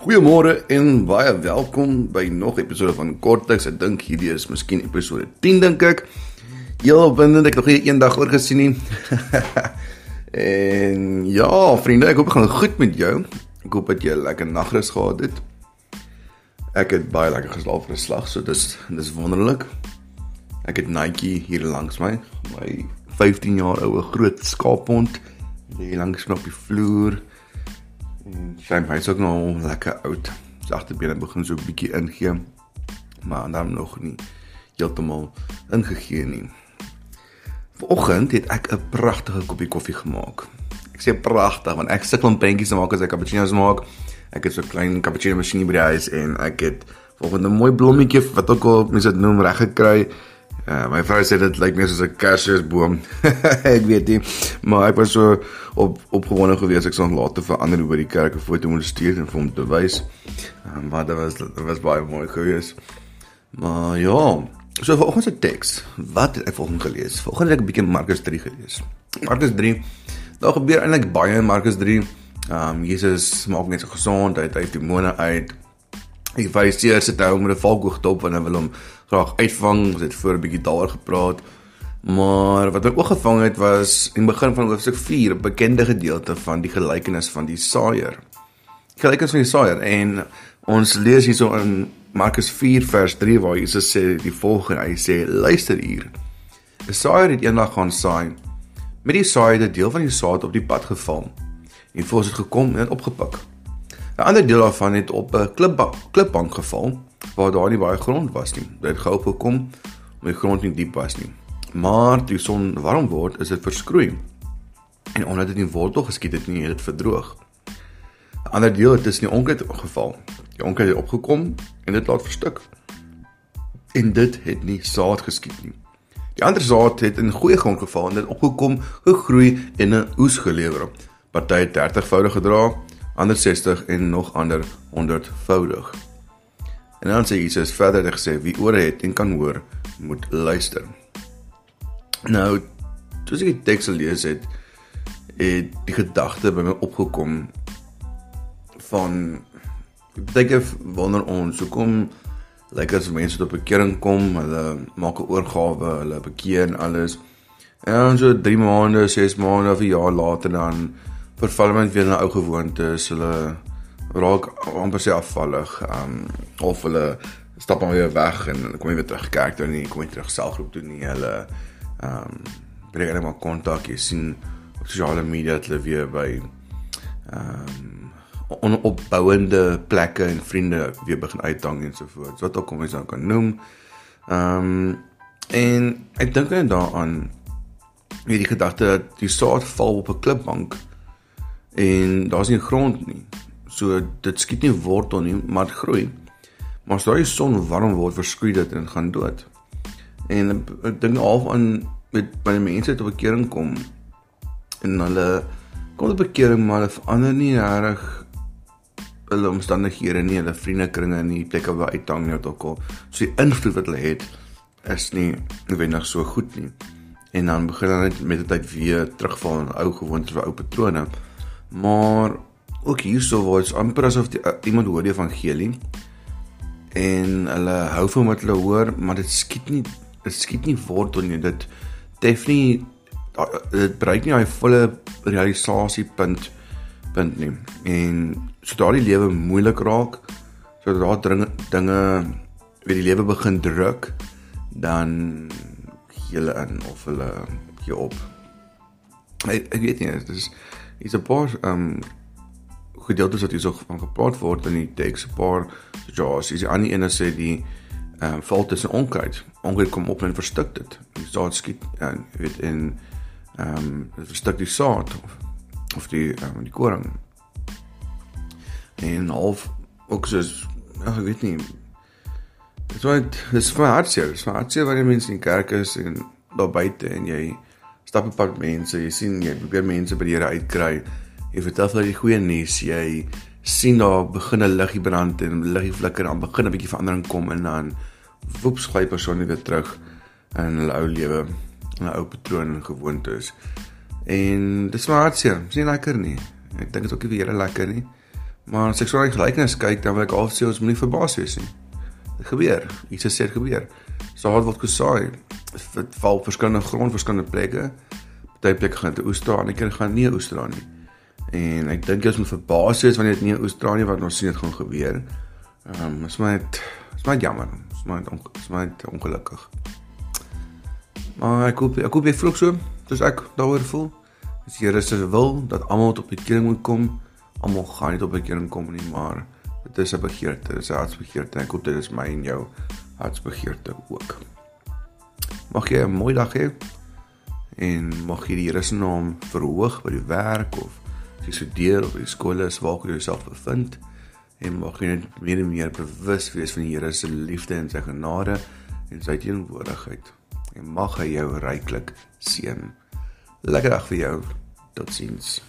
Goeiemôre en baie welkom by nog 'n episode van Korteks. Ek dink hierdie is miskien episode 10 dink ek. Heel opwindend, ek nog nie eendag oor gesien nie. en ja, vriende, ek hoop dit gaan goed met jou. Ek hoop dat jy 'n lekker nagrus gehad het. Ek het baie lekker geslaap vir 'n slag, so dis dis wonderlik. Ek het Nike hier langs my, my 15 jaar ou groot skaaphond lê langs my op die vloer. Sy hy's ook nog lekker oud. Sy agterbene begin so 'n bietjie ingee. Maar dan nog nie heeltemal ingegee nie. Vanoggend het ek 'n pragtige koppie koffie gemaak. Ek sê pragtig want ek sukkel om prentjies te maak as ek cappuccino's maak. Ek het so 'n klein cappuccino masjien by die huis en ek het vanoggend 'n mooi blommetjie wat ook al mense dit noem reg gekry. Uh, my vrou sê dit lyk meer soos 'n kersboom. ek weet nie, maar ek was so op opgewonde gewees ek sou later verander oor die kerk 'n foto moet stuur en vir hom te wys. Um, maar dit was dit was baie mooi gewees. Maar ja, so vanoggend se teks. Wat het ek vanoggend gelees? Vanoggend het ek 'n bietjie Markus 3 gelees. Markus 3. Daar gebeur eintlik baie in Markus 3. Ehm um, Jesus maak mense gesond, hy het uit demone uit. Die Fariseërs het hom met 'n valkoog dop en hulle wil hom graag uitvang. Ons het voor 'n bietjie daaroor gepraat. Maar wat my oog gevang het was in die begin van hoofstuk 4, 'n bekende gedeelte van die gelykenis van die saaiër. Die gelykenis van die saaiër en ons lees hierso in Markus 4 vers 3 waar Jesus sê die volgende, hy sê luister hier. 'n Saaiër het eendag gaan saai. Met die saai het 'n deel van die saad op die pad geval. En voels het gekom en het opgepik. 'n Ander deel daarvan het op 'n klipbank, klipbank geval waar daar nie baie grond was nie. Dit het gehou gekom omdat die grond nie diep was nie. Maar toe die son warm word, is dit verskroei. En omdat dit nie wortel geskiet het nie, het dit verdroog. 'n Ander deel het tussen die onkruid geval. Die onkruid het opgekom en dit laat verstik. En dit het nie saad geskiet nie. Die ander saad het in goeie grond geval en dit opgekom, gegroei en 'n oes gelewer. Party het 30voudig gedra, ander 60 en nog ander 100voudig. En dan sê Jesus verder het gesê wie ore het en kan hoor, moet luister. Nou, toe ek die teks gelees het, het die gedagte by my opgekom van dink ek wonder ons hoekom lyk as mense tot bekering kom, hulle maak 'n oorgawe, hulle bekeer en alles. En dan so 3 maande, 6 maande of 'n jaar later dan verval hulle weer na ou gewoontes, hulle raak amper sê afvallig, um of hulle stap maar weer weg en kom nie weer terug kerk toe nie, kom nie terug selfgroep toe nie. Hulle um breek net maar kontak, jy sien op sosiale media dat hulle weer by um onopbouende plekke en vriende weer begin uithang en so voort. Wat ook al mens dan kan noem. Um en ek dink net daaraan wie die gedagte dat die saad val op 'n klipbank en daar's nie grond nie. So dit skiet nie wortel nie, maar dit groei. Maar as daai son warm word, verskroei dit en gaan dood. En ek dink half aan met baie mense tot bekering kom en hulle kom tot bekering maar hulle verander nie reg hulle omstandighede nie, hulle vriendekringe nie, plekke waar uithang nie ook al. So die invloed wat hulle het is nie noodwendig so goed nie. En dan begin hulle met die tyd weer terugval in ou gewoontes, ou patrone. Maar ook hierso waar dit amper asof die, uh, iemand hoor die evangelie en hulle hou van wat hulle hoor, maar dit skiet nie dit skiet nie wortel nie. Dit def nie dit bereik nie daai volle realisasiepunt punt nie. En sodra die lewe moeilik raak, sodra dinge dinge weer die lewe begin druk, dan hulle in of hulle gee op. Ek ek weet nie, dit is is 'n paar ehm um, gedeeltes wat hier so van gepraat word in die teks, 'n paar situasies. Die ander ene sê die ehm um, val tussen onkruid. Onkruid kom op en verstik dit. Die saad skiet en jy weet in ehm um, dit verstik die saad of, of die um, die koring. En half ook soos ag ek weet nie. Dit was dit is vir hartseer, dit is vir hartseer wanneer mense in die kerk is en daar buite en jy stap op pad mense, jy sien jy probeer mense by die Here uitkry. Jy vertel vir die goeie nuus, jy sien daar begin 'n liggie brand en liggie flikker en begin 'n bietjie verandering kom en dan woeps gly persoon weer terug in hulle ou lewe, in 'n ou patroon en gewoontes. En dis maar hartseer, sien lekker nie. Ek dink dit ook nie vir Here lekker nie. Maar as ek so na die gelykenis kyk, dan wil ek al sê ons moenie verbaas wees nie. Dit gebeur. Het sê gebeur. Saad word gesaai. Dit val verskillende grond, verskillende plekke. Party plekke gaan dit oes dra, ander keer gaan nie oes dra nie. En ek dink jy moet verbaas wees wanneer dit nie oes dra nie wat ons sien dit gaan gebeur. Ehm um, is maar net is maar jammer. Is maar is maar ongelukkig. Maar ek hoop ek hoop jy voel so, soos ek daaroor voel. Dis die Here se wil dat almal tot bekering moet kom. Almal gaan nie tot bekering kom nie, maar dit is 'n begeerte, dit is 'n hartsbegeerte. Ek hoop dit is my en jou hartsbegeerte ook. Mag jy 'n mooi dag hê en mag jy die Here se naam verhoog by die werk of as jy studeer of by skool is waar jy jouself bevind en mag jy net meer en meer bewus wees van die Here se liefde en sy genade en sy teenwoordigheid en mag hy jou ryklik seën. Lekker dag vir jou. Totsiens.